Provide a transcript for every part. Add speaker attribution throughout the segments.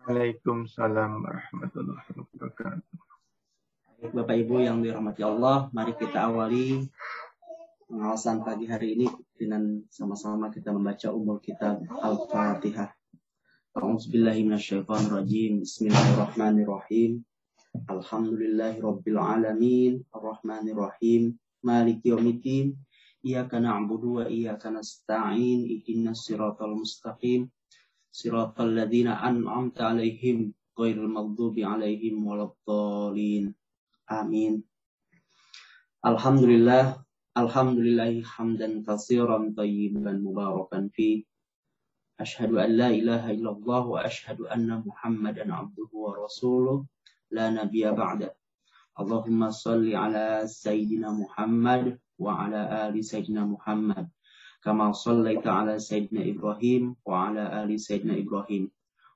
Speaker 1: Waalaikumsalam warahmatullahi wabarakatuh.
Speaker 2: Bapak Ibu yang dirahmati Allah, mari kita awali pengawasan pagi hari ini dengan sama-sama kita membaca umur kitab Al-Fatihah. Bismillahirrahmanirrahim. Alhamdulillahi Rabbil Alamin. Ar-Rahmanirrahim. Maliki yawmiddin. Iyaka na'budu wa iyaka nasta'in. Ihdinas siratal mustaqim. صراط الذين أنعمت عليهم غير المغضوب عليهم ولا الضالين. آمين. الحمد لله الحمد لله حمدا كثيرا طيبا مباركا فيه. أشهد أن لا إله إلا الله وأشهد أن محمدا عبده ورسوله. لا نبي بعده. اللهم صل على سيدنا محمد وعلى آل سيدنا محمد. Ibrahim wa ala ali sayyidina Ibrahim.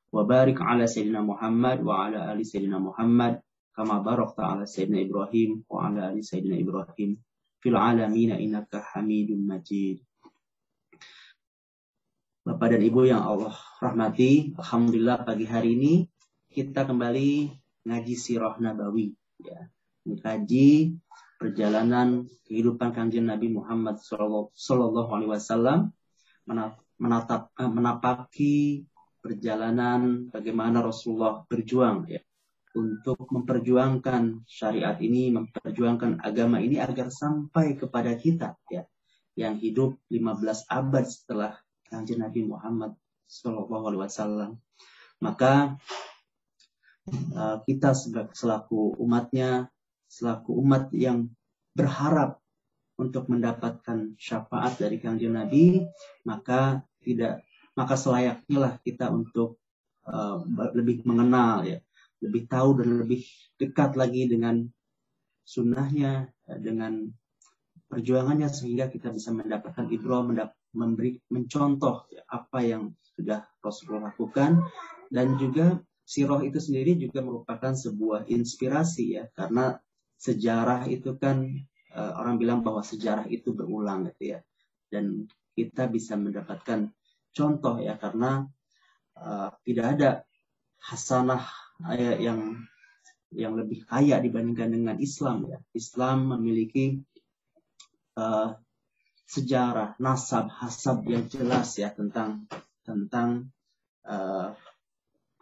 Speaker 2: Wa barik ala sayyidina Muhammad wa ala ali sayyidina Muhammad kama barakta ala sayyidina Ibrahim wa ala ali sayyidina Ibrahim fil alamin innaka Hamidum Majid. Bapak dan Ibu yang Allah rahmati, alhamdulillah pagi hari ini kita kembali ngaji sirah nabawi ya. Mengkaji perjalanan kehidupan kanjeng Nabi Muhammad sallallahu alaihi wasallam menatap eh, menapaki perjalanan bagaimana Rasulullah berjuang ya untuk memperjuangkan syariat ini, memperjuangkan agama ini agar sampai kepada kita ya yang hidup 15 abad setelah kanjeng Nabi Muhammad Shallallahu Alaihi Wasallam. Maka uh, kita selaku umatnya, selaku umat yang berharap untuk mendapatkan syafaat dari kanjeng Nabi, maka tidak maka selayaknya lah kita untuk uh, lebih mengenal ya. Lebih tahu dan lebih dekat lagi dengan sunnahnya, dengan perjuangannya sehingga kita bisa mendapatkan ibro, mendap memberi mencontoh apa yang sudah Rasulullah lakukan. Dan juga siroh itu sendiri juga merupakan sebuah inspirasi ya. Karena sejarah itu kan uh, orang bilang bahwa sejarah itu berulang gitu ya dan kita bisa mendapatkan contoh ya karena uh, tidak ada hasanah yang yang lebih kaya dibandingkan dengan Islam ya. Islam memiliki uh, sejarah, nasab, hasab yang jelas ya tentang tentang uh,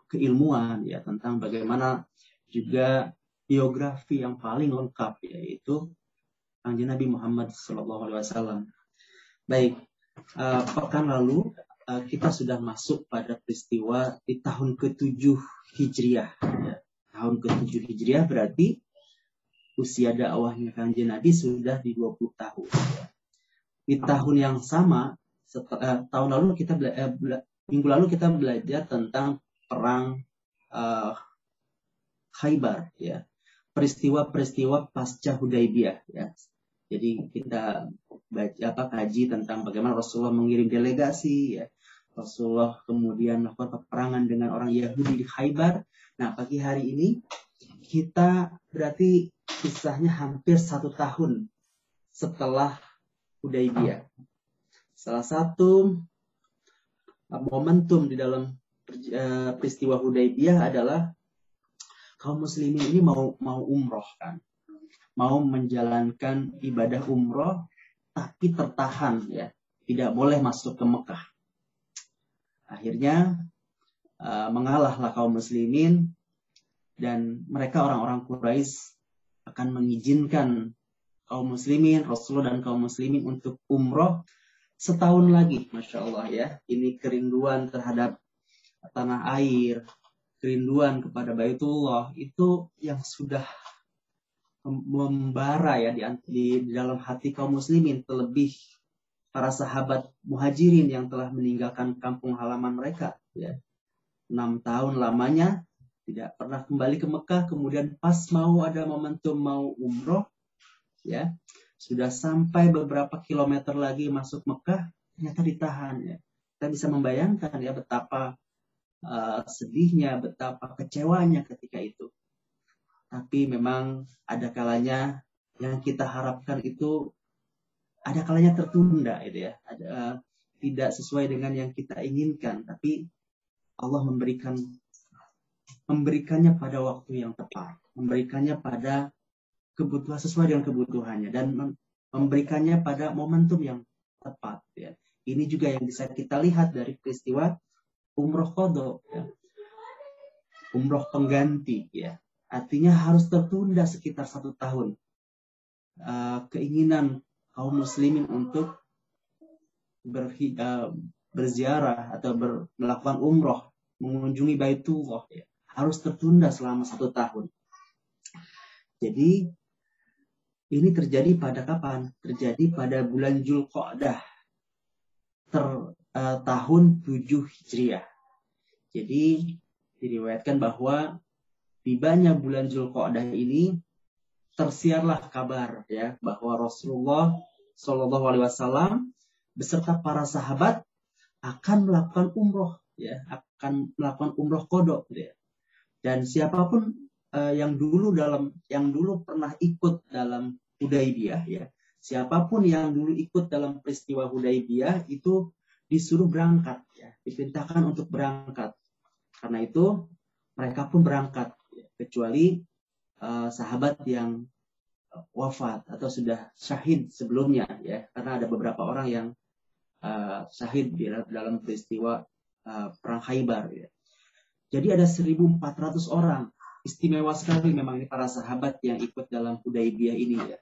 Speaker 2: keilmuan ya tentang bagaimana juga biografi yang paling lengkap yaitu Kanjeng Nabi Muhammad SAW. Baik, uh, pekan lalu uh, kita sudah masuk pada peristiwa di tahun ke-7 Hijriah. Ya. Tahun ke-7 Hijriah berarti usia dakwahnya Kanjeng Nabi sudah di 20 tahun. Ya. Di tahun yang sama, setelah, tahun lalu kita bela, eh, bela, minggu lalu kita belajar tentang perang uh, Khaybar ya. Peristiwa-peristiwa pasca Hudaybiyah ya. Jadi kita baca apa kaji tentang bagaimana Rasulullah mengirim delegasi ya Rasulullah kemudian melakukan peperangan dengan orang Yahudi di Khaybar. Nah, pagi hari ini kita berarti kisahnya hampir satu tahun setelah Hudaybiyah. Salah satu momentum di dalam uh, peristiwa Hudaybiyah adalah kaum muslimin ini mau mau umroh kan. Mau menjalankan ibadah umroh tapi tertahan ya. Tidak boleh masuk ke Mekah. Akhirnya uh, mengalahlah kaum muslimin dan mereka orang-orang Quraisy akan mengizinkan kaum muslimin, Rasulullah dan kaum muslimin untuk umroh setahun lagi, masya Allah ya. Ini kerinduan terhadap tanah air, kerinduan kepada Baitullah itu yang sudah membara ya di, di, dalam hati kaum muslimin terlebih para sahabat muhajirin yang telah meninggalkan kampung halaman mereka ya. Enam tahun lamanya tidak pernah kembali ke Mekah kemudian pas mau ada momentum mau umroh ya sudah sampai beberapa kilometer lagi masuk Mekah ternyata ditahan ya. Kita bisa membayangkan ya betapa uh, sedihnya betapa kecewanya ketika itu. Tapi memang ada kalanya yang kita harapkan itu ada kalanya tertunda itu ya. Ada uh, tidak sesuai dengan yang kita inginkan. Tapi Allah memberikan memberikannya pada waktu yang tepat, memberikannya pada kebutuhan sesuai dengan kebutuhannya. Dan memberikannya pada momentum yang tepat ya. Ini juga yang bisa kita lihat dari peristiwa umroh kodo ya. Umroh pengganti ya. Artinya harus tertunda sekitar satu tahun. Uh, keinginan kaum muslimin untuk berhi, uh, berziarah atau ber, melakukan umroh, mengunjungi Baitullah ya harus tertunda selama satu tahun. Jadi ini terjadi pada kapan? Terjadi pada bulan Julqa'dah ter uh, tahun 7 Hijriah. Jadi diriwayatkan bahwa tibanya bulan Julqa'dah ini tersiarlah kabar ya bahwa Rasulullah Shallallahu alaihi wasallam beserta para sahabat akan melakukan umroh ya akan melakukan umroh kodok ya. Dan siapa pun uh, yang dulu dalam yang dulu pernah ikut dalam Hudaibiyah ya siapa pun yang dulu ikut dalam peristiwa Hudaibiyah itu disuruh berangkat ya diperintahkan untuk berangkat karena itu mereka pun berangkat kecuali uh, sahabat yang wafat atau sudah syahid sebelumnya ya karena ada beberapa orang yang uh, syahid di dalam peristiwa uh, perang Khaybar ya jadi ada 1.400 orang. Istimewa sekali memang ini para sahabat yang ikut dalam Hudaibiyah ini ya.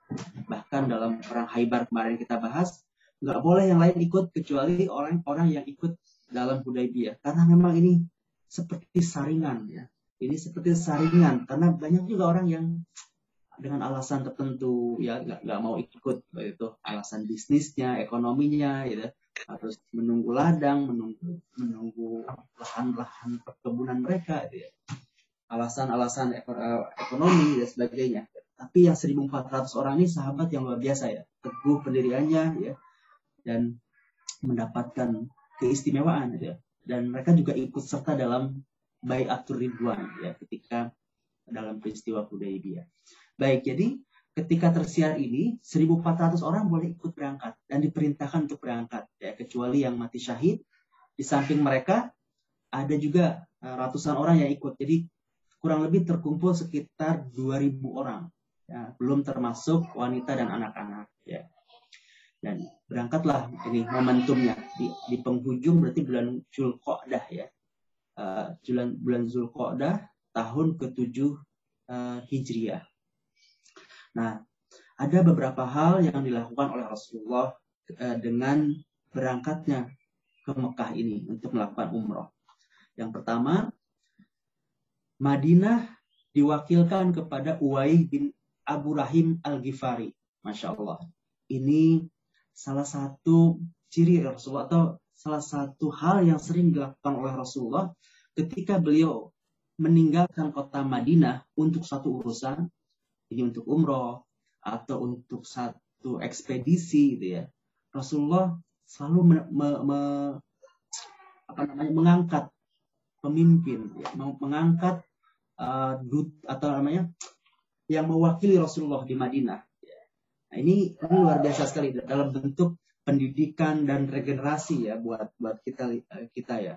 Speaker 2: Bahkan dalam perang Haibar kemarin kita bahas, nggak boleh yang lain ikut kecuali orang-orang yang ikut dalam Hudaibiyah. Karena memang ini seperti saringan ya. Ini seperti saringan karena banyak juga orang yang dengan alasan tertentu ya nggak, mau ikut itu alasan bisnisnya, ekonominya gitu harus menunggu ladang, menunggu menunggu lahan-lahan perkebunan mereka, gitu ya. alasan-alasan eh, ekonomi dan sebagainya. Tapi yang 1.400 orang ini sahabat yang luar biasa ya, teguh pendiriannya ya, dan mendapatkan keistimewaan ya. Dan mereka juga ikut serta dalam Bayatul Ridwan ya ketika dalam peristiwa Hudaybiyah. Baik, jadi ketika tersiar ini 1.400 orang boleh ikut berangkat dan diperintahkan untuk berangkat ya kecuali yang mati syahid. Di samping mereka ada juga uh, ratusan orang yang ikut. Jadi kurang lebih terkumpul sekitar 2.000 orang ya belum termasuk wanita dan anak-anak ya. Dan berangkatlah ini momentumnya di, di penghujung berarti bulan Zulqa'dah ya uh, bulan bulan Zulqa'dah tahun ke-7 uh, Hijriah Nah, ada beberapa hal yang dilakukan oleh Rasulullah eh, dengan berangkatnya ke Mekah ini untuk melakukan umroh. Yang pertama, Madinah diwakilkan kepada Uwai bin Abu Rahim Al-Ghifari. Masya Allah. Ini salah satu ciri Rasulullah atau salah satu hal yang sering dilakukan oleh Rasulullah ketika beliau meninggalkan kota Madinah untuk satu urusan ini untuk umroh atau untuk satu ekspedisi gitu ya Rasulullah selalu me, me, me, apa namanya mengangkat pemimpin ya, mengangkat uh, dut atau namanya yang mewakili Rasulullah di Madinah ya. Nah ini ini luar biasa sekali dalam bentuk pendidikan dan regenerasi ya buat buat kita kita ya.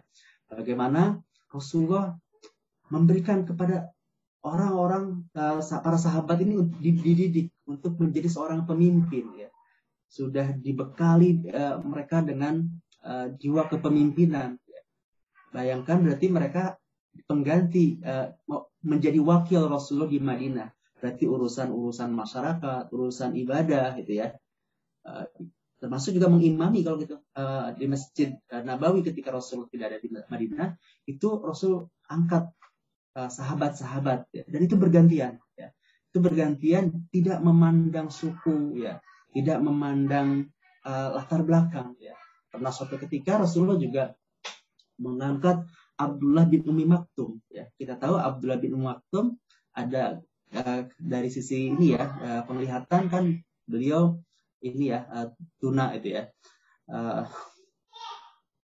Speaker 2: Bagaimana Rasulullah memberikan kepada orang-orang uh, para sahabat ini dididik untuk menjadi seorang pemimpin ya. Sudah dibekali uh, mereka dengan jiwa kepemimpinan ya. bayangkan berarti mereka pengganti menjadi wakil Rasulullah di Madinah berarti urusan-urusan masyarakat urusan ibadah gitu ya. Uh, termasuk juga mengimami kalau gitu uh, di masjid Nabawi ketika Rasul tidak ada di Madinah itu Rasul angkat Eh, sahabat-sahabat ya. dan itu bergantian ya. Itu bergantian tidak memandang suku ya. Tidak memandang latar belakang ya. Pernah suatu ketika Rasulullah juga mengangkat Abdullah bin Umi Maktum ya. Kita tahu Abdullah bin Umi Maktum ada uh, dari sisi ini ya uh, penglihatan kan beliau ini ya uh, tuna itu ya. Uh,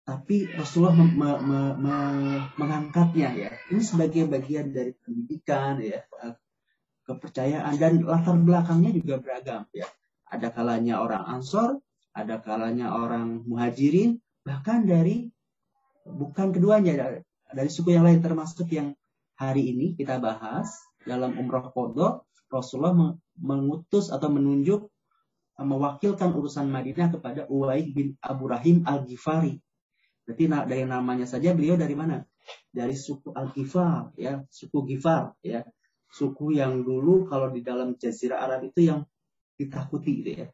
Speaker 2: tapi Rasulullah me, me, me, me, mengangkatnya ya. Ini sebagai bagian dari pendidikan ya eh, kepercayaan. Dan latar belakangnya juga beragam ya. Ada kalanya orang Ansor ada kalanya orang Muhajirin bahkan dari bukan keduanya dari suku yang lain termasuk yang hari ini kita bahas dalam umroh kodo Rasulullah mengutus atau menunjuk mewakilkan urusan Madinah kepada Uwaid bin Abu Rahim Al-Ghifari. Berarti dari namanya saja beliau dari mana? Dari suku Al-Ghifar, ya, suku Ghifar, ya. Suku yang dulu kalau di dalam Jazirah Arab itu yang ditakuti gitu ya.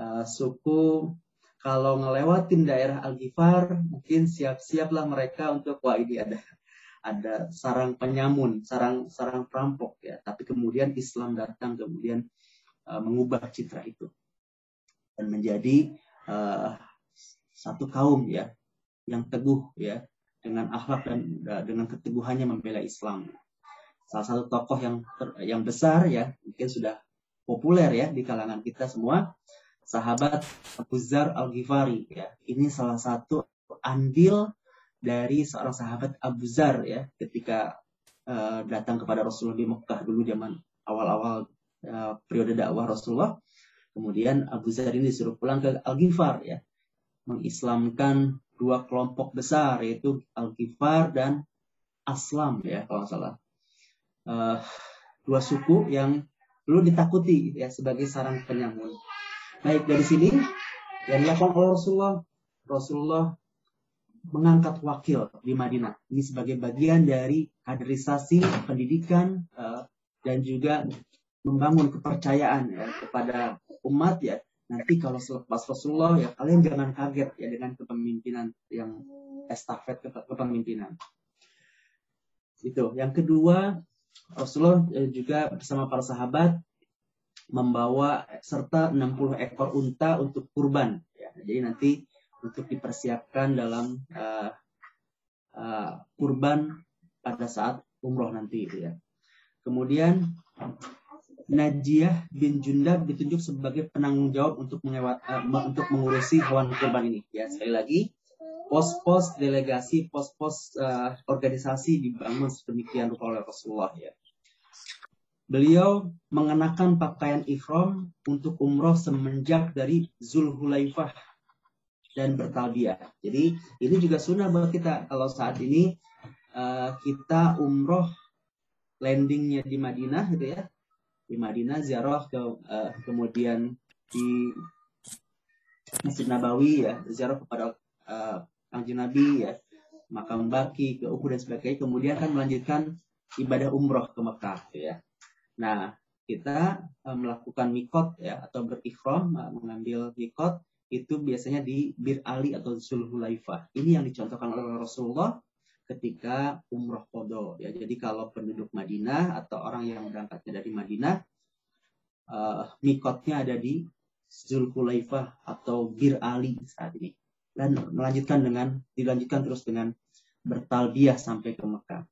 Speaker 2: Uh, suku kalau ngelewatin daerah Al-Ghifar, mungkin siap-siaplah mereka untuk wah ini ada ada sarang penyamun, sarang sarang perampok ya. Tapi kemudian Islam datang kemudian uh, mengubah citra itu dan menjadi uh, satu kaum ya yang teguh ya dengan akhlak dan uh, dengan keteguhannya membela Islam. Salah satu tokoh yang ter, yang besar ya mungkin sudah populer ya di kalangan kita semua sahabat Abu Zar Al Ghifari ya. Ini salah satu andil dari seorang sahabat Abu Zar ya ketika uh, datang kepada Rasulullah di Mekah dulu zaman awal-awal uh, periode dakwah Rasulullah Kemudian Abu Zar ini disuruh pulang ke Al-Ghifar ya. Mengislamkan dua kelompok besar yaitu Al-Ghifar dan Aslam ya kalau salah. Uh, dua suku yang perlu ditakuti ya sebagai sarang penyamun. Baik dari sini yang dilakukan oleh Rasulullah, Rasulullah mengangkat wakil di Madinah. Ini sebagai bagian dari kaderisasi pendidikan uh, dan juga membangun kepercayaan ya, kepada umat ya. Nanti kalau selepas Rasulullah ya kalian jangan kaget ya dengan kepemimpinan yang estafet kepemimpinan. Itu. Yang kedua Rasulullah eh, juga bersama para sahabat membawa serta 60 ekor unta untuk kurban ya. Jadi nanti untuk dipersiapkan dalam uh, uh, kurban pada saat umroh nanti itu ya kemudian Najiyah bin Jundab ditunjuk sebagai penanggung jawab untuk mengewat, uh, untuk mengurusi hewan kurban ini. Ya, sekali lagi, pos-pos delegasi, pos-pos uh, organisasi dibangun sedemikian rupa oleh Rasulullah ya. Beliau mengenakan pakaian ihram untuk umroh semenjak dari Zulhulaifah dan bertalbiah. Jadi ini juga sunnah buat kita. Kalau saat ini uh, kita umroh landingnya di Madinah gitu ya. Di Madinah ziarah ke uh, kemudian di Masjid Nabawi ya. Ziarah kepada uh, Nabi ya. Makam Baki ke Uhud dan sebagainya. Kemudian kan melanjutkan ibadah umroh ke Mekah ya. Nah kita melakukan mikot ya atau berikhram uh, mengambil mikot itu biasanya di Bir Ali atau Zulhulaifah ini yang dicontohkan oleh Rasulullah ketika umroh kodo ya. Jadi kalau penduduk Madinah atau orang yang berangkatnya dari Madinah uh, mikotnya ada di Zulhulaifah atau Bir Ali saat ini. Dan melanjutkan dengan dilanjutkan terus dengan bertalbiah sampai ke Mekah.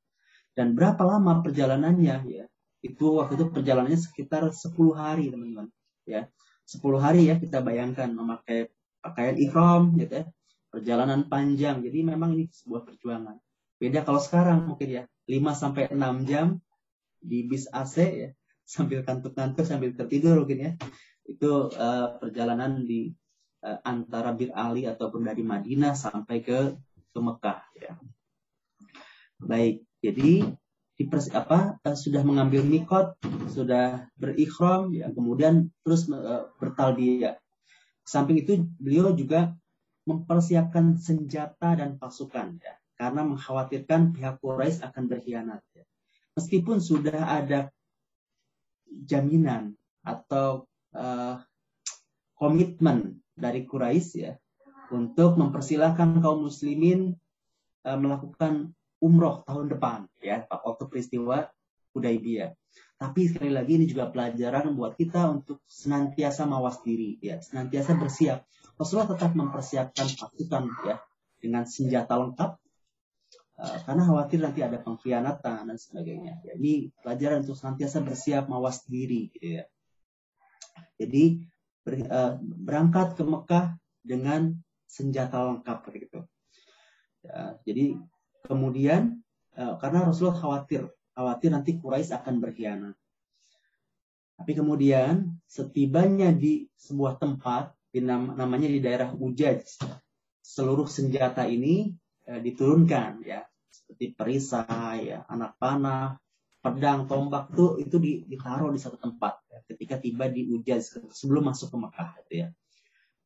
Speaker 2: Dan berapa lama perjalanannya ya? Itu waktu itu perjalanannya sekitar 10 hari teman-teman ya 10 hari ya kita bayangkan memakai pakaian ihram gitu ya. Perjalanan panjang. Jadi memang ini sebuah perjuangan. Beda kalau sekarang mungkin ya. 5 sampai 6 jam di bis AC ya. Sambil kantuk-kantuk sambil tertidur mungkin ya. Itu uh, perjalanan di uh, antara Bir Ali ataupun dari Madinah sampai ke ke Mekah ya. Baik, jadi di pers, apa uh, sudah mengambil mikot, sudah berikhram ya, kemudian terus uh, bertalbiyah. Samping itu beliau juga mempersiapkan senjata dan pasukan ya karena mengkhawatirkan pihak Quraisy akan berkhianat. Ya. Meskipun sudah ada jaminan atau uh, komitmen dari Quraisy ya untuk mempersilahkan kaum muslimin melakukan umroh tahun depan ya waktu peristiwa Hudaybiyah. Tapi sekali lagi ini juga pelajaran buat kita untuk senantiasa mawas diri ya, senantiasa bersiap. Rasulullah tetap mempersiapkan pasukan ya dengan senjata lengkap Eh, karena khawatir nanti ada pengkhianatan dan sebagainya. Ya, ini pelajaran untuk senantiasa bersiap mawas diri, gitu ya. Jadi ber, uh, berangkat ke Mekah dengan senjata lengkap, gitu. Ya, jadi kemudian uh, karena Rasulullah khawatir, khawatir nanti Quraisy akan berkhianat. Tapi kemudian setibanya di sebuah tempat, di nam namanya di daerah Ujaj, seluruh senjata ini Eh, diturunkan ya seperti perisai, ya, anak panah, pedang, tombak tuh itu ditaruh di satu tempat ya, ketika tiba di Ujaz sebelum masuk ke Mekah gitu ya.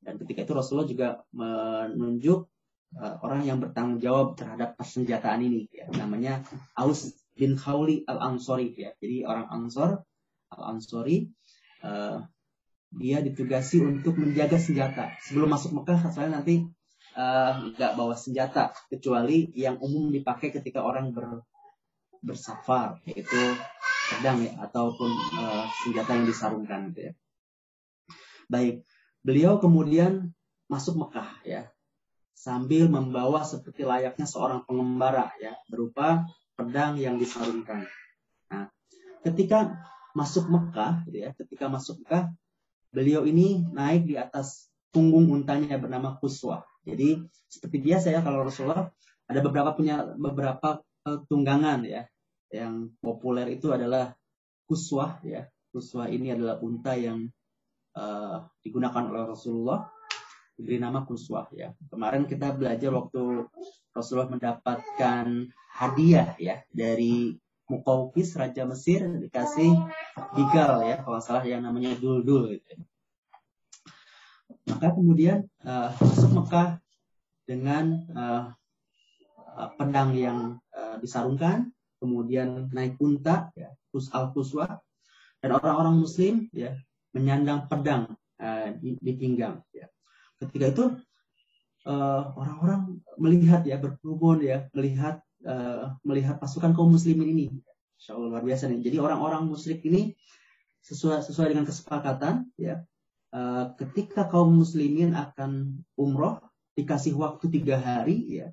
Speaker 2: Dan ketika itu Rasulullah juga menunjuk uh, orang yang bertanggung jawab terhadap persenjataan ini ya, namanya Aus bin Khawli al-Ansori ya. Jadi orang Ansor al-Ansori uh, dia ditugasi untuk menjaga senjata. Sebelum masuk Mekah, saya nanti uh, nggak bawa senjata kecuali yang umum dipakai ketika orang ber, bersafar, yaitu pedang ya ataupun uh, senjata yang disarungkan. Gitu ya. Baik, beliau kemudian masuk Mekah ya sambil membawa seperti layaknya seorang pengembara ya berupa pedang yang disarungkan. Nah, ketika masuk Mekah, gitu ya, ketika masuk Mekah, beliau ini naik di atas punggung untanya bernama Kuswa. Jadi seperti biasa ya kalau Rasulullah ada beberapa punya beberapa uh, tunggangan ya. Yang populer itu adalah Kuswa ya. Kuswa ini adalah unta yang uh, digunakan oleh Rasulullah diberi nama Kuswa ya. Kemarin kita belajar waktu Rasulullah mendapatkan hadiah ya dari Mukaukis Raja Mesir dikasih Bigal ya kalau salah yang namanya Dul-Dul gitu. Maka kemudian uh, masuk Mekah dengan uh, pedang yang uh, disarungkan, kemudian naik unta, ya, kus al kuswa, dan orang-orang Muslim ya menyandang pedang uh, di, di pinggang. Ya. Ketika itu orang-orang uh, melihat ya berkerumun ya melihat uh, melihat pasukan kaum muslimin ini. Insya Allah luar biasa nih. Jadi orang-orang musyrik ini sesuai sesuai dengan kesepakatan ya uh, ketika kaum muslimin akan umroh dikasih waktu tiga hari ya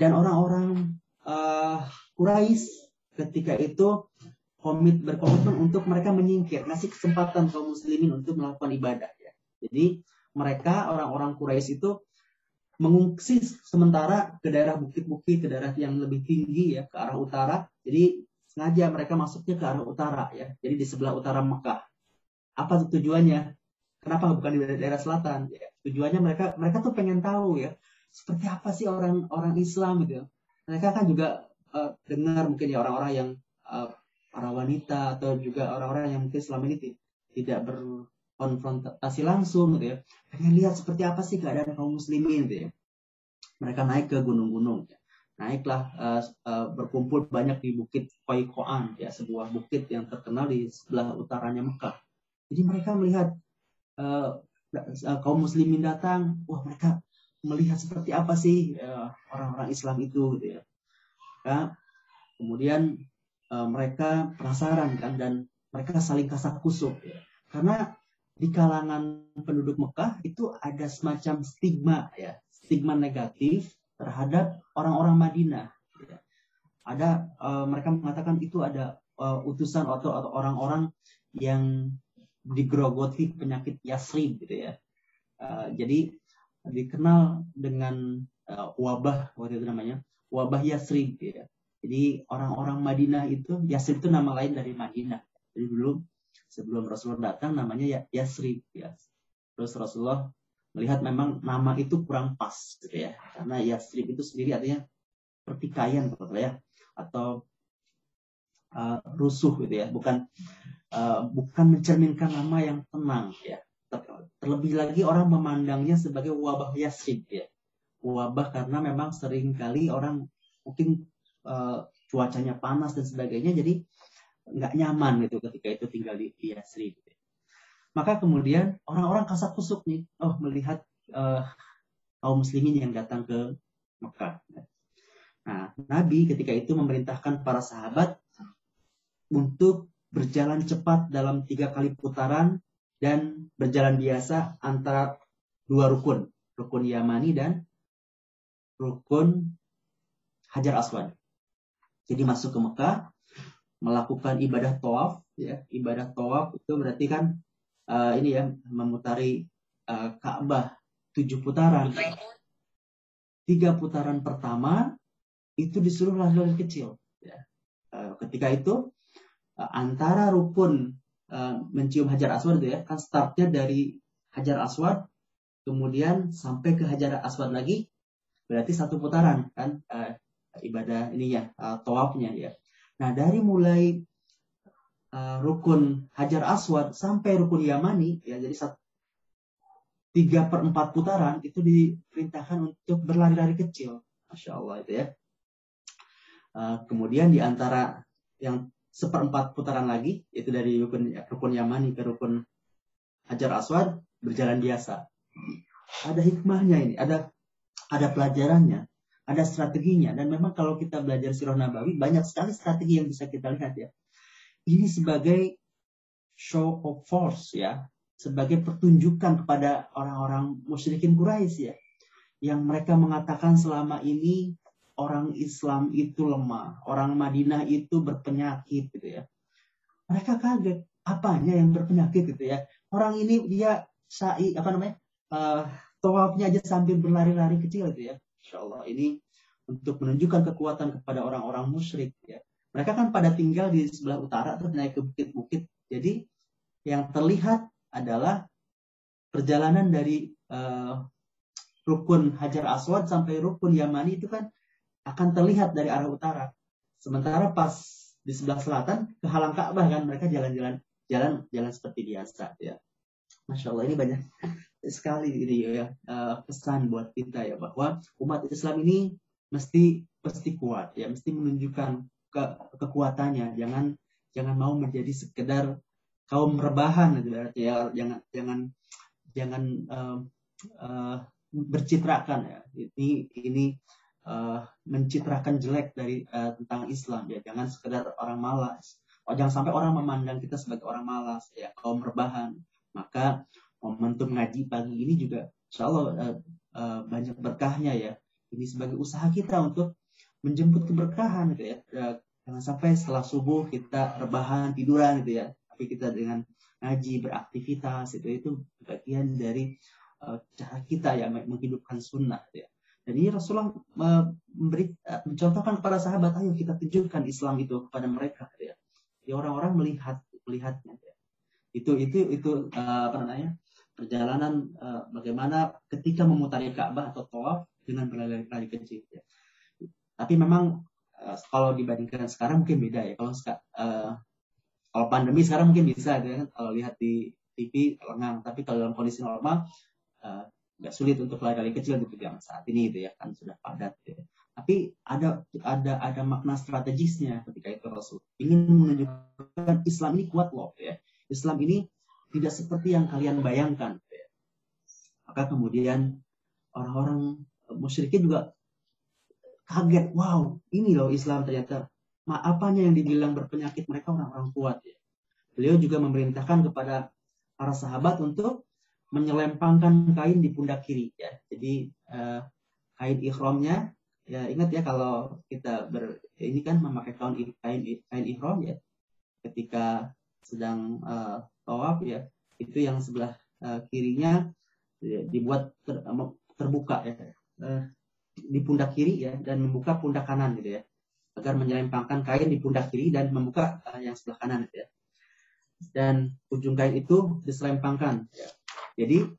Speaker 2: dan orang-orang uh, Quraisy ketika itu komit berkomitmen untuk mereka menyingkir ngasih kesempatan kaum muslimin untuk melakukan ibadah ya jadi mereka orang-orang Quraisy itu mengungsi sementara ke daerah bukit-bukit, ke daerah yang lebih tinggi ya, ke arah utara. Jadi sengaja mereka masuknya ke arah utara ya. Jadi di sebelah utara Mekah. Apa tujuannya? Kenapa bukan di daerah selatan? Ya, tujuannya mereka mereka tuh pengen tahu ya, seperti apa sih orang orang Islam gitu. Mereka kan juga uh, dengar mungkin ya orang-orang yang uh, para wanita atau juga orang-orang yang mungkin selama ini tidak ber konfrontasi langsung gitu ya pengen lihat seperti apa sih keadaan kaum muslimin gitu ya mereka naik ke gunung-gunung ya. naiklah uh, uh, berkumpul banyak di bukit Koikoan ya sebuah bukit yang terkenal di sebelah utaranya Mekah jadi mereka melihat uh, kaum muslimin datang wah mereka melihat seperti apa sih orang-orang uh, Islam itu gitu ya, ya kemudian uh, mereka penasaran kan dan mereka saling kasak kusuk ya. karena di kalangan penduduk Mekah itu ada semacam stigma ya, stigma negatif terhadap orang-orang Madinah. Ya. Ada uh, mereka mengatakan itu ada uh, utusan atau atau orang-orang yang digerogoti penyakit Yasrib gitu ya. Uh, jadi dikenal dengan uh, wabah waktu itu namanya wabah Yasrib ya. Jadi orang-orang Madinah itu Yasrib itu nama lain dari Madinah. Jadi dulu sebelum Rasulullah datang namanya ya Yasrib ya. Terus Rasulullah melihat memang nama itu kurang pas gitu ya. Karena Yasrib itu sendiri artinya pertikaian gitu ya atau uh, rusuh gitu ya, bukan uh, bukan mencerminkan nama yang tenang ya. Terlebih lagi orang memandangnya sebagai wabah Yasrib ya. Wabah karena memang sering kali orang mungkin uh, cuacanya panas dan sebagainya jadi nggak nyaman gitu ketika itu tinggal di, Yasrib. Gitu. Maka kemudian orang-orang kasak kusuk nih, oh melihat uh, kaum muslimin yang datang ke Mekah. Nah, Nabi ketika itu memerintahkan para sahabat untuk berjalan cepat dalam tiga kali putaran dan berjalan biasa antara dua rukun, rukun Yamani dan rukun Hajar Aswad. Jadi masuk ke Mekah, melakukan ibadah tawaf ya ibadah tawaf itu berarti kan uh, ini ya memutari uh, Ka'bah tujuh putaran tiga putaran pertama itu disuruh lari-lari kecil ya. uh, ketika itu uh, antara rukun uh, mencium hajar aswad itu ya kan startnya dari hajar aswad kemudian sampai ke hajar aswad lagi berarti satu putaran kan uh, ibadah ini ya uh, tawafnya ya. Nah dari mulai uh, rukun Hajar Aswad sampai rukun Yamani ya jadi satu tiga per empat putaran itu diperintahkan untuk berlari-lari kecil, masya Allah itu ya. Uh, kemudian di antara yang seperempat putaran lagi itu dari rukun rukun Yamani ke rukun Hajar Aswad berjalan biasa. Ada hikmahnya ini, ada ada pelajarannya, ada strateginya dan memang kalau kita belajar sirah nabawi banyak sekali strategi yang bisa kita lihat ya. Ini sebagai show of force ya, sebagai pertunjukan kepada orang-orang musyrikin Quraisy ya yang mereka mengatakan selama ini orang Islam itu lemah, orang Madinah itu berpenyakit gitu ya. Mereka kaget, apanya yang berpenyakit gitu ya. Orang ini dia sa'i apa namanya? Uh, tawafnya aja sambil berlari-lari kecil gitu ya. Insya Allah ini untuk menunjukkan kekuatan kepada orang-orang musyrik ya. Mereka kan pada tinggal di sebelah utara terus naik ke bukit-bukit. Jadi yang terlihat adalah perjalanan dari uh, rukun Hajar Aswad sampai rukun Yamani itu kan akan terlihat dari arah utara. Sementara pas di sebelah selatan ke halang Ka'bah kan mereka jalan-jalan jalan jalan seperti biasa ya. Masya Allah ini banyak sekali ini ya uh, pesan buat kita ya bahwa umat Islam ini mesti mesti kuat ya mesti menunjukkan ke, kekuatannya. Jangan jangan mau menjadi sekedar kaum rebahan gitu ya jangan jangan jangan uh, uh, bercitrakan ya. Ini ini uh, mencitrakan jelek dari uh, tentang Islam ya. Jangan sekedar orang malas. Oh, jangan sampai orang memandang kita sebagai orang malas ya kaum rebahan. Maka momentum ngaji pagi ini juga insya uh, uh, banyak berkahnya ya ini sebagai usaha kita untuk menjemput keberkahan gitu ya jangan sampai setelah subuh kita rebahan tiduran gitu ya tapi kita dengan ngaji beraktivitas itu itu bagian dari uh, cara kita ya menghidupkan sunnah ya. Jadi Rasulullah memberi mencontohkan kepada sahabat, ayo kita tunjukkan Islam itu kepada mereka ya. Di orang-orang melihat melihatnya ya. Itu itu itu apa namanya? Perjalanan uh, bagaimana ketika memutari Ka'bah atau tawaf dengan berlari-lari kecil ya. Tapi memang uh, kalau dibandingkan sekarang mungkin beda ya. Kalau uh, kalau pandemi sekarang mungkin bisa ya kalau lihat di TV lengang tapi kalau dalam kondisi normal nggak sulit untuk lari-lari kecil gitu yang saat ini gitu ya kan sudah padat gitu. tapi ada ada ada makna strategisnya ketika itu Rasul ingin menunjukkan Islam ini kuat loh ya Islam ini tidak seperti yang kalian bayangkan maka kemudian orang-orang musyrikin juga kaget wow ini loh Islam ternyata apanya yang dibilang berpenyakit mereka orang-orang kuat ya. Beliau juga memerintahkan kepada para sahabat untuk menyelempangkan kain di pundak kiri ya. Jadi uh, kain ikhramnya ya ingat ya kalau kita ber ini kan memakai kain kain ihram ya ketika sedang uh, tawaf ya itu yang sebelah uh, kirinya ya, dibuat ter, terbuka ya uh, di pundak kiri ya dan membuka pundak kanan gitu ya agar menyelempangkan kain di pundak kiri dan membuka uh, yang sebelah kanan ya. Dan ujung kain itu diselempangkan. Ya. Jadi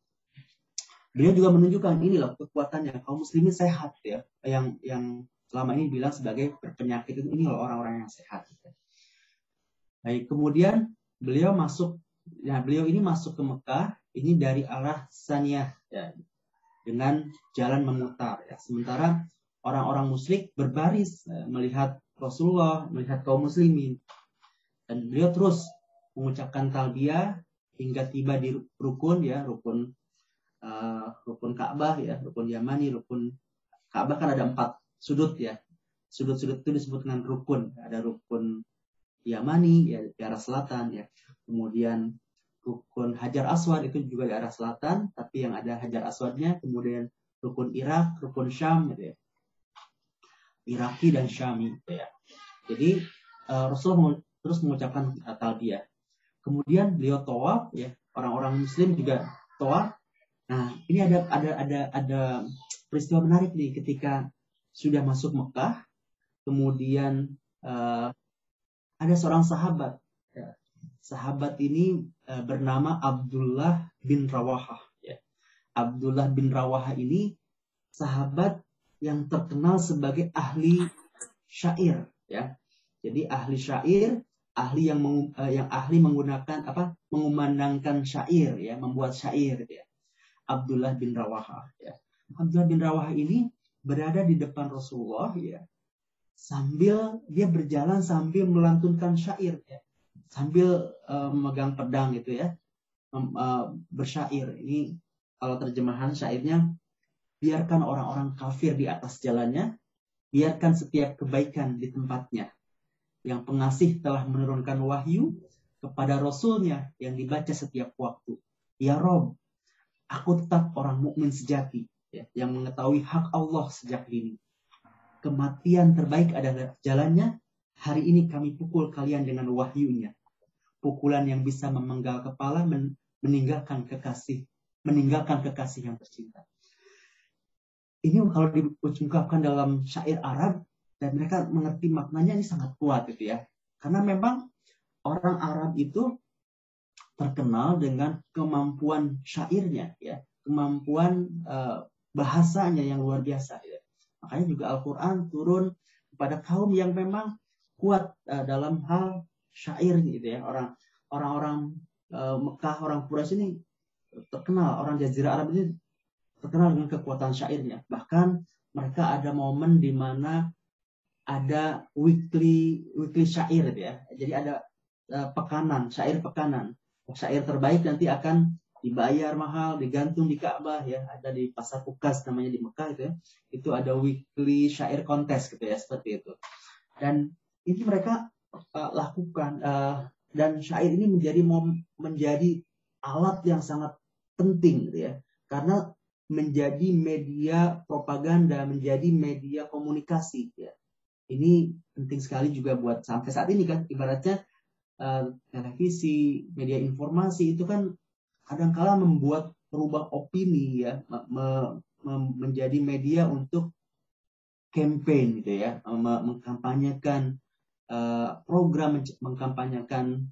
Speaker 2: beliau juga menunjukkan ini loh kekuatannya kaum muslimin sehat ya yang yang selama ini bilang sebagai berpenyakit itu ini loh orang-orang yang sehat. Ya. Baik kemudian beliau masuk ya beliau ini masuk ke Mekah ini dari arah Saniyah ya, dengan jalan memutar ya. Sementara orang-orang musyrik berbaris eh, melihat Rasulullah, melihat kaum muslimin. Dan beliau terus mengucapkan talbiyah hingga tiba di rukun ya, rukun uh, rukun Ka'bah ya, rukun Yamani, rukun Ka'bah kan ada empat sudut ya. Sudut-sudut itu disebut dengan rukun. Ada rukun Yamani ya di arah selatan ya. Kemudian rukun Hajar Aswad itu juga di arah selatan, tapi yang ada Hajar Aswadnya, kemudian rukun Irak, rukun Syam gitu ya. Iraki dan Syami. Ya. Jadi uh, Rasul terus mengucapkan talbiyah. Kemudian beliau tawaf, ya orang-orang Muslim juga tawaf. Nah ini ada ada ada ada peristiwa menarik nih ketika sudah masuk Mekah, kemudian uh, ada seorang sahabat. Ya. Sahabat ini uh, bernama Abdullah bin Rawahah. Ya. Abdullah bin Rawahah ini sahabat yang terkenal sebagai ahli syair ya. Jadi ahli syair, ahli yang meng, uh, yang ahli menggunakan apa? mengumandangkan syair ya, membuat syair ya. Abdullah bin Rawahah ya. Abdullah bin Rawahah ini berada di depan Rasulullah ya. Sambil dia berjalan sambil melantunkan syair ya. Sambil uh, memegang pedang gitu ya. Um, uh, bersyair. Ini kalau terjemahan syairnya biarkan orang-orang kafir di atas jalannya, biarkan setiap kebaikan di tempatnya. Yang pengasih telah menurunkan wahyu kepada Rasulnya yang dibaca setiap waktu. Ya Rob, aku tetap orang mukmin sejati ya, yang mengetahui hak Allah sejak dini. Kematian terbaik adalah jalannya. Hari ini kami pukul kalian dengan wahyunya. Pukulan yang bisa memenggal kepala meninggalkan kekasih, meninggalkan kekasih yang tercinta ini kalau diucapkan dalam syair Arab dan mereka mengerti maknanya ini sangat kuat gitu ya. Karena memang orang Arab itu terkenal dengan kemampuan syairnya ya, kemampuan uh, bahasanya yang luar biasa ya. Makanya juga Al-Qur'an turun kepada kaum yang memang kuat uh, dalam hal syair gitu ya. Orang orang-orang uh, Mekah, orang Quraisy ini terkenal, orang Jazirah Arab ini terkenal dengan kekuatan syairnya. Bahkan mereka ada momen di mana ada weekly weekly syair ya. Jadi ada uh, pekanan, syair pekanan. Syair terbaik nanti akan dibayar mahal, digantung di Ka'bah ya, ada di pasar Ukas namanya di Mekah itu ya. Itu ada weekly syair kontes gitu ya, seperti itu. Dan ini mereka uh, lakukan uh, dan syair ini menjadi menjadi alat yang sangat penting gitu ya. Karena menjadi media propaganda, menjadi media komunikasi. Ya. Ini penting sekali juga buat sampai saat ini kan, ibaratnya uh, televisi, media informasi itu kan kadangkala membuat merubah opini ya, me, me, menjadi media untuk campaign gitu ya, mengkampanyekan uh, program, mengkampanyekan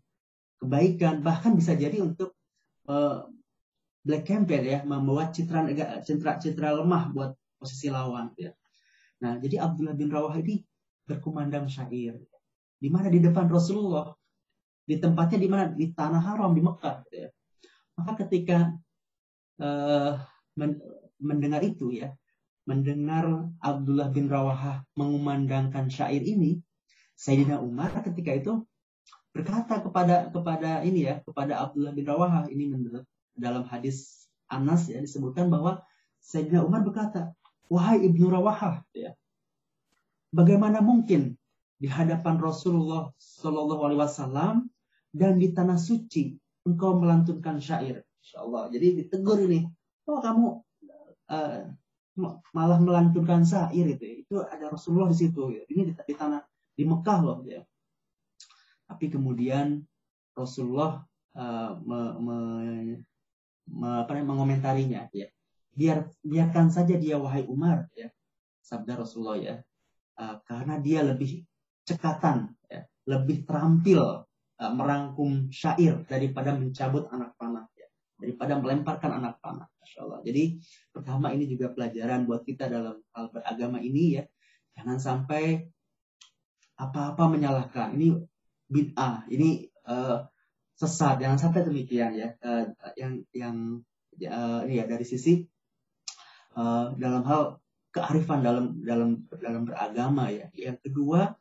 Speaker 2: kebaikan, bahkan bisa jadi untuk uh, black campaign ya membuat citra citra citra lemah buat posisi lawan ya. Nah, jadi Abdullah bin Rawah ini berkumandang syair. Di mana di depan Rasulullah, di tempatnya di mana di tanah haram di Mekah ya. Maka ketika uh, men mendengar itu ya, mendengar Abdullah bin Rawahah mengumandangkan syair ini, Sayyidina Umar ketika itu berkata kepada kepada ini ya, kepada Abdullah bin Rawahah ini dalam hadis Anas ya disebutkan bahwa Sayyidina Umar berkata, "Wahai Ibnu Rawahah, ya. Bagaimana mungkin di hadapan Rasulullah Shallallahu alaihi wasallam dan di tanah suci engkau melantunkan syair?" Insyaallah. Jadi ditegur ini, "Oh, kamu uh, malah melantunkan syair itu. Itu ada Rasulullah di situ. Ya. Ini di, di tanah di Mekah loh ya. Tapi kemudian Rasulullah uh, me, me, apa mengomentarinya ya biar biarkan saja dia wahai Umar ya sabda Rasulullah ya uh, karena dia lebih cekatan ya lebih terampil uh, merangkum syair daripada mencabut anak panah ya. Daripada melemparkan anak panah Masya Allah. Jadi pertama ini juga pelajaran buat kita dalam hal beragama ini ya. Jangan sampai apa-apa menyalahkan. Ini bid'ah ini uh, sesat. Jangan sampai demikian ya. Uh, yang yang uh, ya dari sisi uh, dalam hal kearifan dalam dalam dalam beragama ya. Yang kedua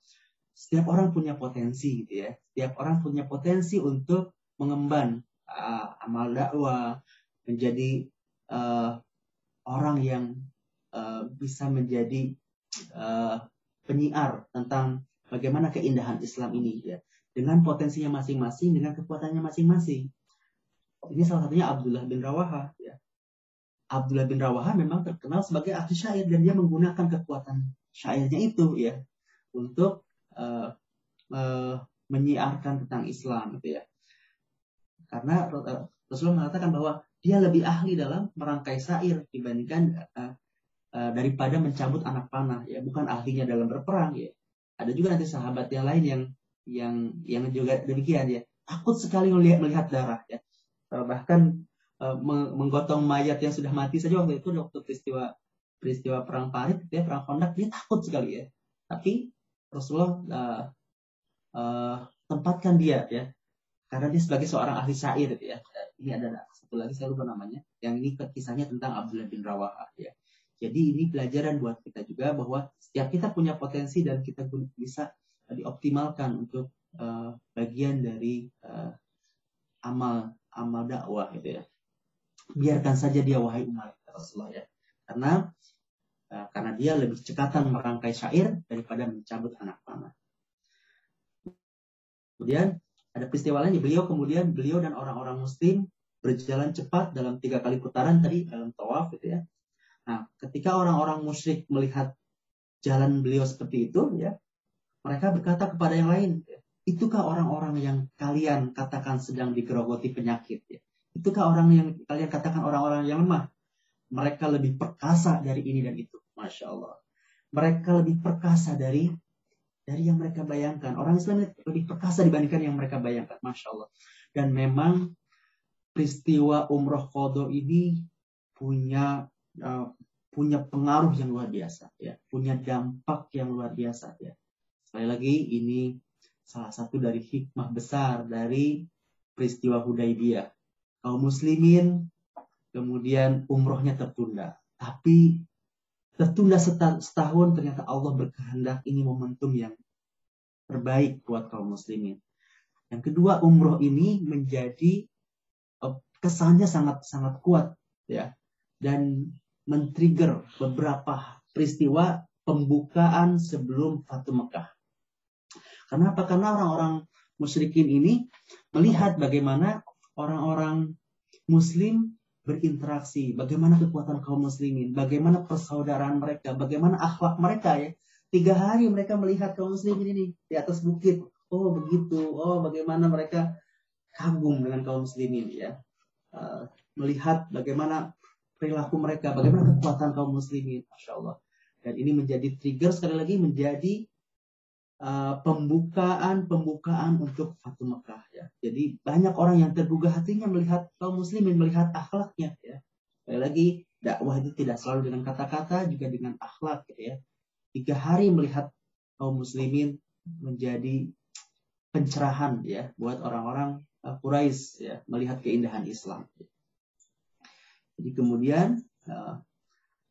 Speaker 2: setiap orang punya potensi gitu ya setiap orang punya potensi untuk mengemban uh, amal dakwah menjadi uh, orang yang uh, bisa menjadi uh, penyiar tentang bagaimana keindahan Islam ini ya dengan potensinya masing-masing, dengan kekuatannya masing-masing. Ini salah satunya Abdullah bin Rawaha. Ya. Abdullah bin Rawaha memang terkenal sebagai ahli syair dan dia menggunakan kekuatan syairnya itu ya untuk uh, uh, menyiarkan tentang Islam gitu ya. Karena Rasulullah mengatakan bahwa dia lebih ahli dalam merangkai syair dibandingkan daripada mencabut anak panah ya bukan ahlinya dalam berperang ya. Ada juga nanti sahabat yang lain yang yang yang juga demikian ya takut sekali melihat melihat darah ya eh, bahkan menggotong mayat yang sudah mati saja waktu itu waktu peristiwa peristiwa perang Parit ya perang Kondak dia takut sekali ya tapi Rasulullah uh, uh, tempatkan dia ya. Karena dia sebagai seorang ahli syair ya. Ini ada satu lagi saya lupa namanya. Yang ini kisahnya tentang Abdullah bin Rawahah ya. Jadi ini pelajaran buat kita juga bahwa setiap kita punya potensi dan kita bisa dioptimalkan untuk uh, bagian dari uh, amal amal dakwah gitu ya. Biarkan saja dia wahai umat Rasulullah ya. Karena uh, karena dia lebih cekatan merangkai syair daripada mencabut anak panah kemudian ada peristiwa lain beliau kemudian beliau dan orang-orang muslim berjalan cepat dalam tiga kali putaran tadi dalam tawaf gitu ya. Nah, ketika orang-orang musyrik melihat jalan beliau seperti itu ya, mereka berkata kepada yang lain, itukah orang-orang yang kalian katakan sedang digerogoti penyakit ya? Itukah orang yang kalian katakan orang-orang yang lemah? Mereka lebih perkasa dari ini dan itu. Masya Allah. Mereka lebih perkasa dari dari yang mereka bayangkan. Orang Islam lebih perkasa dibandingkan yang mereka bayangkan. Masya Allah. Dan memang peristiwa umroh kodo ini punya uh, punya pengaruh yang luar biasa, ya, punya dampak yang luar biasa, ya. Sekali lagi ini salah satu dari hikmah besar dari peristiwa Hudaybiyah. Kaum muslimin kemudian umrohnya tertunda, tapi tertunda setahun ternyata Allah berkehendak ini momentum yang terbaik buat kaum muslimin. Yang kedua umroh ini menjadi eh, kesannya sangat sangat kuat ya dan men-trigger beberapa peristiwa pembukaan sebelum Fatu Mekah. Kenapa? Karena orang-orang musyrikin ini melihat bagaimana orang-orang muslim berinteraksi, bagaimana kekuatan kaum muslimin, bagaimana persaudaraan mereka, bagaimana akhlak mereka ya. Tiga hari mereka melihat kaum muslimin ini di atas bukit. Oh begitu, oh bagaimana mereka kagum dengan kaum muslimin ya. Uh, melihat bagaimana perilaku mereka, bagaimana kekuatan kaum muslimin, masya Allah. Dan ini menjadi trigger sekali lagi menjadi Uh, pembukaan pembukaan untuk Fatu Mekah ya. Jadi banyak orang yang tergugah hatinya melihat kaum muslimin melihat akhlaknya ya. Sekali lagi dakwah itu tidak selalu dengan kata-kata juga dengan akhlak gitu ya. Tiga hari melihat kaum muslimin menjadi pencerahan ya buat orang-orang uh, Quraisy ya melihat keindahan Islam. Jadi kemudian uh,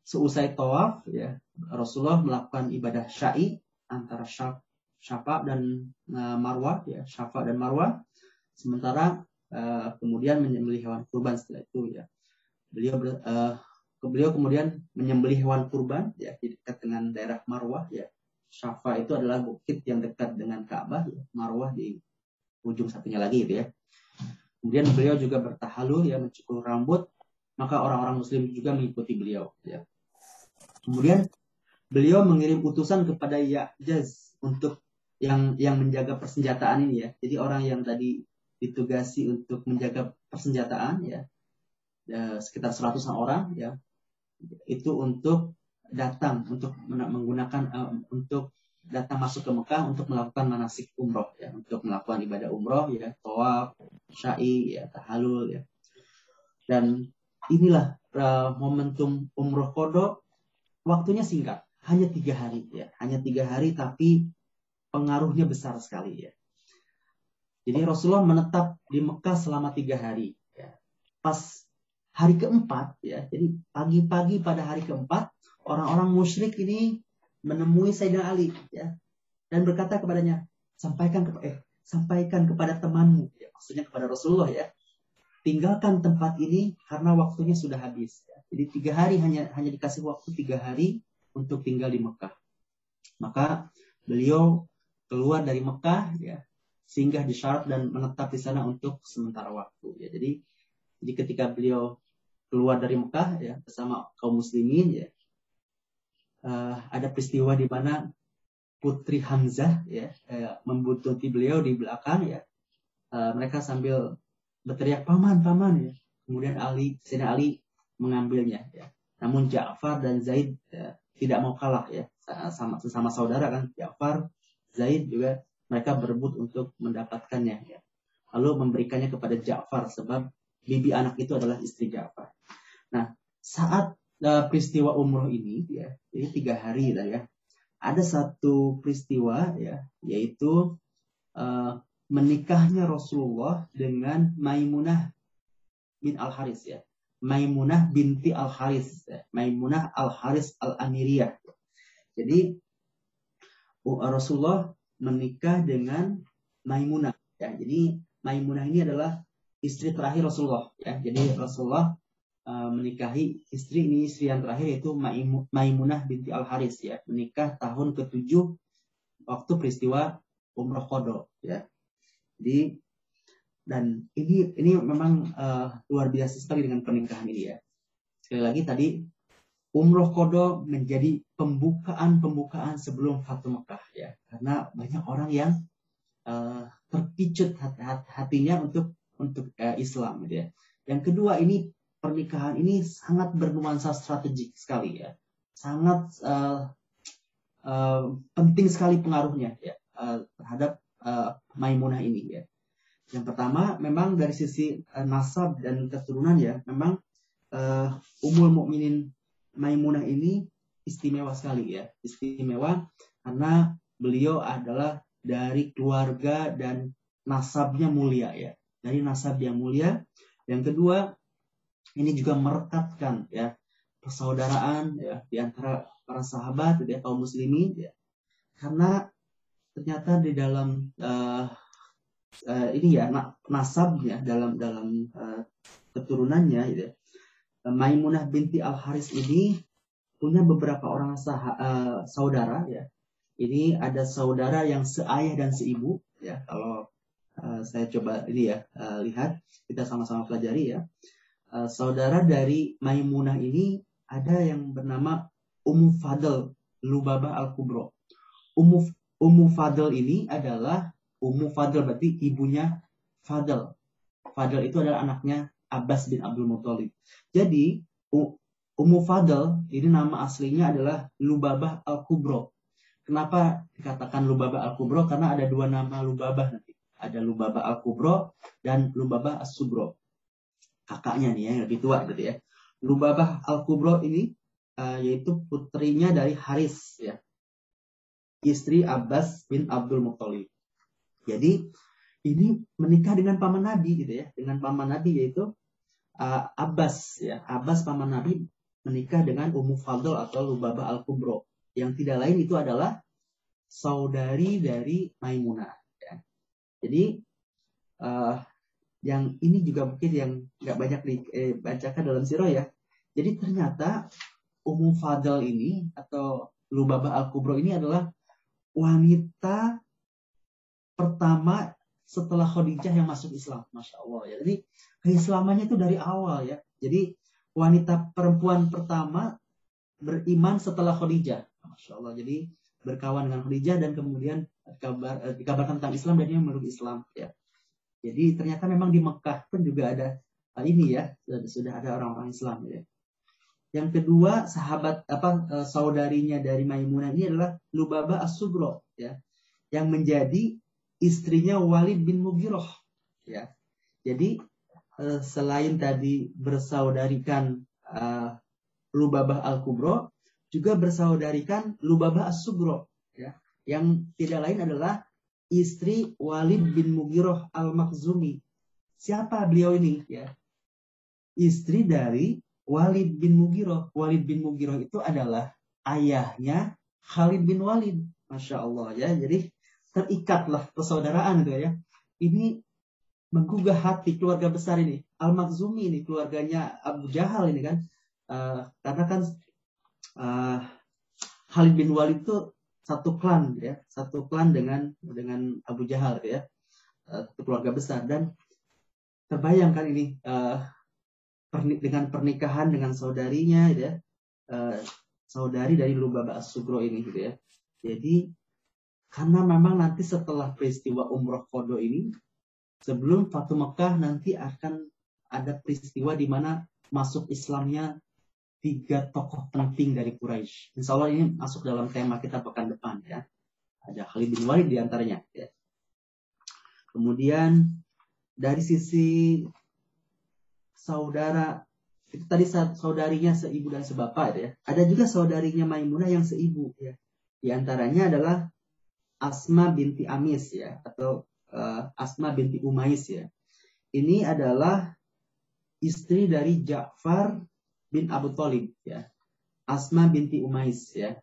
Speaker 2: seusai tawaf ya Rasulullah melakukan ibadah syai antara syak Syafa dan uh, Marwah ya, Syafa dan Marwah. Sementara uh, kemudian menyembelih hewan kurban setelah itu ya. Beliau ber, uh, beliau kemudian menyembelih hewan kurban ya di dekat dengan daerah Marwah ya. Syafa itu adalah bukit yang dekat dengan Ka'bah, ya. Marwah di ujung satunya lagi gitu ya. Kemudian beliau juga bertahalul ya mencukur rambut, maka orang-orang muslim juga mengikuti beliau ya. Kemudian beliau mengirim utusan kepada Ya'jaz untuk yang yang menjaga persenjataan ini ya. Jadi orang yang tadi ditugasi untuk menjaga persenjataan ya, ya sekitar 100 orang ya itu untuk datang untuk menggunakan uh, untuk datang masuk ke Mekah untuk melakukan manasik umroh ya untuk melakukan ibadah umroh ya tawaf syai ya tahalul ya dan inilah uh, momentum umroh kodok waktunya singkat hanya tiga hari ya hanya tiga hari tapi pengaruhnya besar sekali ya. Jadi Rasulullah menetap di Mekah selama tiga hari. Ya. Pas hari keempat, ya, jadi pagi-pagi pada hari keempat, orang-orang musyrik ini menemui Sayyidina Ali, ya, dan berkata kepadanya, sampaikan kepada eh, sampaikan kepada temanmu, ya, maksudnya kepada Rasulullah ya, tinggalkan tempat ini karena waktunya sudah habis. Ya. Jadi tiga hari hanya hanya dikasih waktu tiga hari untuk tinggal di Mekah. Maka beliau keluar dari Mekah ya singgah di Syarab dan menetap di sana untuk sementara waktu ya. Jadi jadi ketika beliau keluar dari Mekah ya bersama kaum muslimin ya uh, ada peristiwa di mana putri Hamzah ya uh, membuntuti beliau di belakang ya. Uh, mereka sambil berteriak paman paman ya. Kemudian Ali Sayyidina Ali mengambilnya ya. Namun Ja'far dan Zaid ya, tidak mau kalah ya sama sesama saudara kan Ja'far Zaid juga mereka berebut untuk mendapatkannya ya. Lalu memberikannya kepada Ja'far sebab bibi anak itu adalah istri Ja'far. Nah, saat uh, peristiwa umroh ini ya, jadi tiga hari lah ya. ada satu peristiwa ya yaitu uh, menikahnya Rasulullah dengan Maimunah bin Al Haris ya. Maimunah binti Al Haris, ya. Maimunah Al Haris Al Amiriyah. Jadi Rasulullah menikah dengan Maimunah ya. Jadi Maimunah ini adalah istri terakhir Rasulullah ya. Jadi Rasulullah uh, menikahi istri ini istri yang terakhir yaitu Maimunah binti Al Haris ya. Menikah tahun ke-7 waktu peristiwa Umrah Qadha ya. Jadi dan ini ini memang uh, luar biasa sekali dengan pernikahan ini ya. Sekali lagi tadi umroh kodo menjadi pembukaan-pembukaan sebelum Fatu Mekah ya. Karena banyak orang yang uh, terpicut hati, hatinya untuk untuk uh, Islam gitu ya. Yang kedua ini pernikahan ini sangat bernuansa strategik sekali ya. Sangat uh, uh, penting sekali pengaruhnya ya uh, terhadap uh, Maimunah ini ya. Yang pertama memang dari sisi uh, nasab dan keturunan ya, memang uh, Umul Mukminin Maimunah ini istimewa sekali ya, istimewa karena beliau adalah dari keluarga dan nasabnya mulia ya, dari nasab yang mulia. Yang kedua, ini juga merekatkan ya persaudaraan ya di antara para sahabat ya kaum muslimin ya. Karena ternyata di dalam uh, uh, ini ya nasabnya dalam dalam uh, keturunannya. Ya. Maimunah binti Al Haris ini punya beberapa orang sah, uh, saudara ya. Ini ada saudara yang seayah dan seibu ya. Kalau uh, saya coba ini ya uh, lihat kita sama-sama pelajari ya. Uh, saudara dari Maimunah ini ada yang bernama Ummu Fadl Lubabah Al Kubro. Ummu Ummu Fadl ini adalah Ummu Fadl berarti ibunya Fadl. Fadl itu adalah anaknya Abbas bin Abdul Muthalib. Jadi Ummu Fadl ini nama aslinya adalah Lubabah Al-Kubro. Kenapa dikatakan Lubabah Al-Kubro? Karena ada dua nama Lubabah nanti. Ada Lubabah Al-Kubro dan Lubabah As-Subro. Kakaknya nih ya, yang lebih tua gitu ya. Lubabah Al-Kubro ini uh, yaitu putrinya dari Haris ya. Istri Abbas bin Abdul Muthalib. Jadi ini menikah dengan paman Nabi gitu ya, dengan paman Nabi yaitu uh, Abbas ya. Abbas paman Nabi menikah dengan Ummu Fadl atau Lubaba Al-Kubro. Yang tidak lain itu adalah saudari dari Maimunah. Ya. Jadi uh, yang ini juga mungkin yang nggak banyak dibacakan eh, dalam sirah ya. Jadi ternyata Ummu Fadl ini atau Lubaba Al-Kubro ini adalah wanita pertama setelah Khadijah yang masuk Islam, masya Allah ya. Jadi keislamannya itu dari awal ya. Jadi wanita perempuan pertama beriman setelah Khadijah, masya Allah. Jadi berkawan dengan Khadijah dan kemudian dikabar, eh, dikabarkan tentang Islam dan dia memeluk Islam ya. Jadi ternyata memang di Mekah pun juga ada ini ya sudah, sudah ada orang-orang Islam ya. Yang kedua sahabat apa eh, saudarinya dari Maimunah ini adalah Lubaba As-Sugro ya yang menjadi istrinya Walid bin Mugiroh. Ya. Jadi uh, selain tadi bersaudarikan uh, Lubabah Al-Kubro, juga bersaudarikan Lubabah As-Sugro. Ya. Yang tidak lain adalah istri Walid bin Mugiroh Al-Makhzumi. Siapa beliau ini? Ya. Istri dari Walid bin Mugiroh. Walid bin Mugiroh itu adalah ayahnya Khalid bin Walid. Masya Allah ya. Jadi terikatlah persaudaraan gitu ya. Ini menggugah hati keluarga besar ini. Al-Makhzumi ini keluarganya Abu Jahal ini kan. Uh, karena kan uh, Khalid bin Walid itu satu klan ya, satu klan dengan dengan Abu Jahal ya. Uh, keluarga besar dan terbayangkan ini uh, perni dengan pernikahan dengan saudarinya gitu ya. Uh, saudari dari Lubaba As-Sugro ini gitu ya. Jadi karena memang nanti setelah peristiwa umroh kodo ini, sebelum Fatu Mekah nanti akan ada peristiwa di mana masuk Islamnya tiga tokoh penting dari Quraisy. Insya Allah ini masuk dalam tema kita pekan depan ya. Ada Khalid bin Walid di antaranya. Ya. Kemudian dari sisi saudara itu tadi saudarinya seibu dan sebapak ya. Ada juga saudarinya Maimunah yang seibu ya Di antaranya adalah Asma binti Amis ya atau uh, Asma binti Umais ya. Ini adalah istri dari Ja'far bin Abu Thalib ya. Asma binti Umais ya.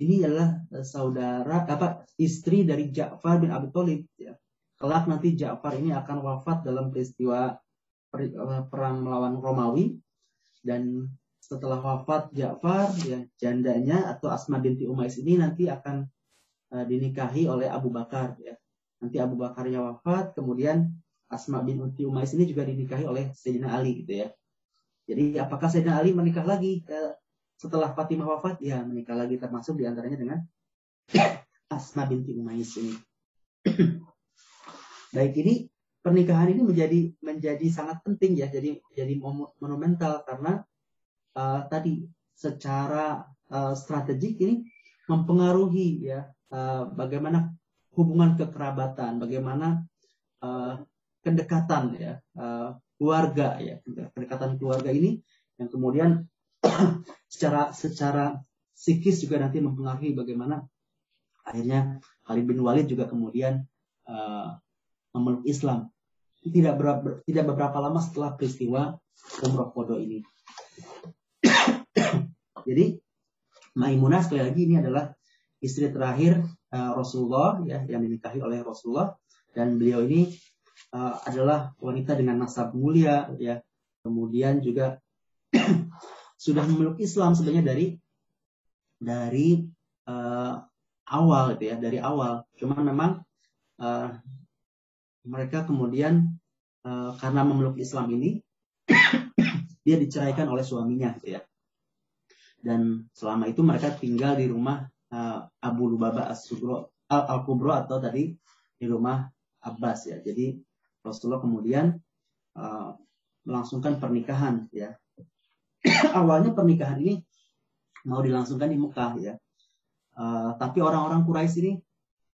Speaker 2: Ini adalah eh, saudara apa istri dari Ja'far bin Abu Thalib ya. Kelak nanti Ja'far ini akan wafat dalam peristiwa eh, perang melawan Romawi dan setelah wafat Ja'far ya jandanya atau Asma binti Umais ini nanti akan uh, dinikahi oleh Abu Bakar ya. Nanti Abu Bakarnya wafat kemudian Asma binti Umais ini juga dinikahi oleh Sayyidina Ali gitu ya. Jadi apakah Sayyidina Ali menikah lagi uh, setelah Fatimah wafat, ya menikah lagi termasuk di antaranya dengan Asma binti Umais ini. Baik ini pernikahan ini menjadi menjadi sangat penting ya, jadi jadi monumental karena uh, tadi secara uh, strategik ini mempengaruhi ya uh, bagaimana hubungan kekerabatan, bagaimana uh, kedekatan ya uh, keluarga ya kedekatan keluarga ini yang kemudian secara secara psikis juga nanti mempengaruhi bagaimana akhirnya Khalid bin Walid juga kemudian uh, memeluk Islam tidak ber, tidak beberapa lama setelah peristiwa Umroh Kodo ini. Jadi Maimunah sekali lagi ini adalah istri terakhir uh, Rasulullah ya yang dinikahi oleh Rasulullah. Dan beliau ini uh, adalah wanita dengan nasab mulia ya. Kemudian juga sudah memeluk Islam sebenarnya dari dari uh, awal gitu ya dari awal. Cuman memang uh, mereka kemudian uh, karena memeluk Islam ini dia diceraikan oleh suaminya gitu ya. Dan selama itu mereka tinggal di rumah uh, Abu Lubaba As-Sugro Al-Kubro atau tadi di rumah Abbas ya jadi Rasulullah kemudian uh, melangsungkan pernikahan ya awalnya pernikahan ini mau dilangsungkan di Mekah ya. Uh, tapi orang-orang Quraisy ini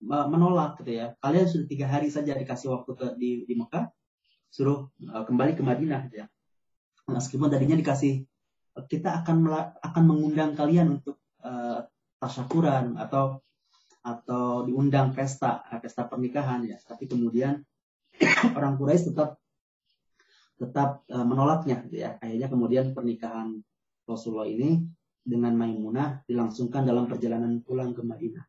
Speaker 2: menolak gitu ya. Kalian sudah tiga hari saja dikasih waktu ke di, di Mekah, suruh uh, kembali ke Madinah ya. Meskipun tadinya dikasih kita akan akan mengundang kalian untuk uh, tasyakuran atau atau diundang pesta pesta pernikahan ya. Tapi kemudian orang Quraisy tetap tetap uh, menolaknya gitu ya. Akhirnya kemudian pernikahan Rasulullah ini dengan Maimunah dilangsungkan dalam perjalanan pulang ke Madinah.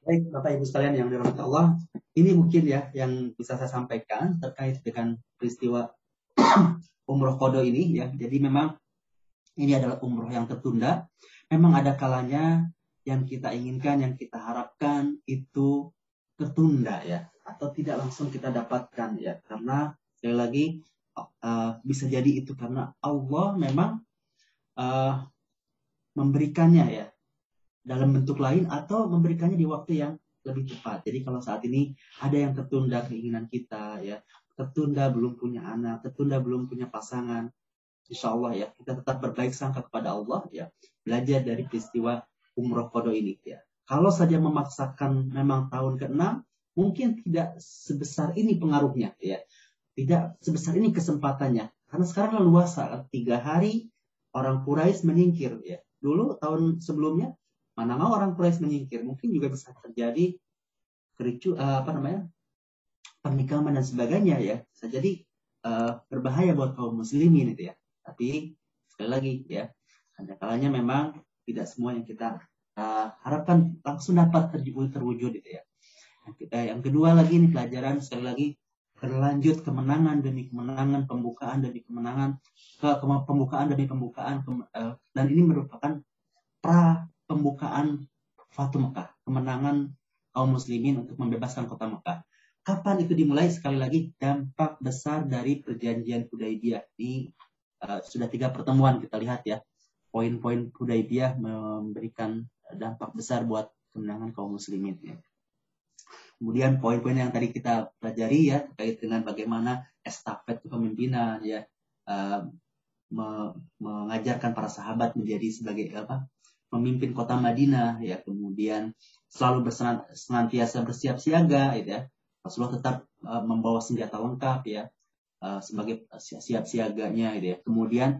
Speaker 2: Baik, Bapak Ibu sekalian yang dirahmati Allah, ini mungkin ya yang bisa saya sampaikan terkait dengan peristiwa umroh kodo ini ya. Jadi memang ini adalah umroh yang tertunda. Memang ada kalanya yang kita inginkan, yang kita harapkan itu tertunda ya, atau tidak langsung kita dapatkan ya, karena sekali lagi uh, bisa jadi itu karena Allah memang uh, memberikannya ya dalam bentuk lain atau memberikannya di waktu yang lebih tepat. Jadi kalau saat ini ada yang tertunda keinginan kita ya, tertunda belum punya anak, tertunda belum punya pasangan, insya Allah ya kita tetap berbaik sangka kepada Allah ya, belajar dari peristiwa umroh kodo ini ya. Kalau saja memaksakan memang tahun ke-6, mungkin tidak sebesar ini pengaruhnya ya tidak sebesar ini kesempatannya. Karena sekarang leluasa, tiga hari orang Quraisy menyingkir. Ya. Dulu tahun sebelumnya, mana mau orang Quraisy menyingkir. Mungkin juga bisa terjadi kericu, uh, apa namanya, pernikahan dan sebagainya ya. Bisa jadi uh, berbahaya buat kaum muslimin itu ya. Tapi sekali lagi ya, ada kalanya memang tidak semua yang kita uh, harapkan langsung dapat terwujud, terwujud gitu ya. Yang, kita, yang kedua lagi ini pelajaran sekali lagi berlanjut kemenangan demi kemenangan, pembukaan demi kemenangan, ke, ke pembukaan demi pembukaan, ke, uh, dan ini merupakan pra pembukaan Fatu Mekah, kemenangan kaum muslimin untuk membebaskan kota Mekah. Kapan itu dimulai? Sekali lagi dampak besar dari perjanjian Hudaybiyah di uh, sudah tiga pertemuan kita lihat ya. Poin-poin Hudaybiyah memberikan dampak besar buat kemenangan kaum muslimin ya. Kemudian poin-poin yang tadi kita pelajari ya terkait dengan bagaimana estafet kepemimpinan ya me mengajarkan para sahabat menjadi sebagai apa memimpin kota Madinah ya kemudian selalu bersenantiasa bersiap siaga gitu ya Rasulullah tetap uh, membawa senjata lengkap ya uh, sebagai siap siaganya gitu ya kemudian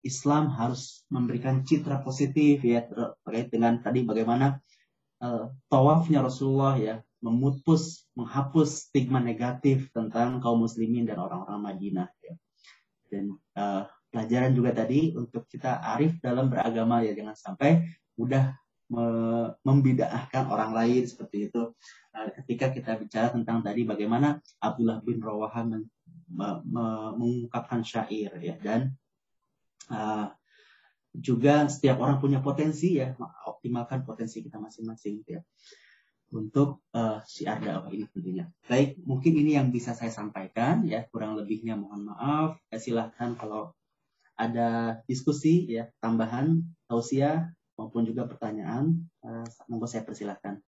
Speaker 2: Islam harus memberikan citra positif ya terkait dengan tadi bagaimana uh, tawafnya Rasulullah ya memutus menghapus stigma negatif tentang kaum muslimin dan orang-orang Madinah ya. Dan uh, pelajaran juga tadi untuk kita arif dalam beragama ya jangan sampai mudah membidahkan orang lain seperti itu. Uh, ketika kita bicara tentang tadi bagaimana Abdullah bin Rawaha men, me, me, mengungkapkan syair ya dan uh, juga setiap orang punya potensi ya optimalkan potensi kita masing-masing ya untuk uh, siar dakwah ini tentunya. Baik, mungkin ini yang bisa saya sampaikan ya kurang lebihnya mohon maaf. Ya, silahkan kalau ada diskusi ya tambahan tausiah maupun juga pertanyaan uh, monggo saya persilahkan.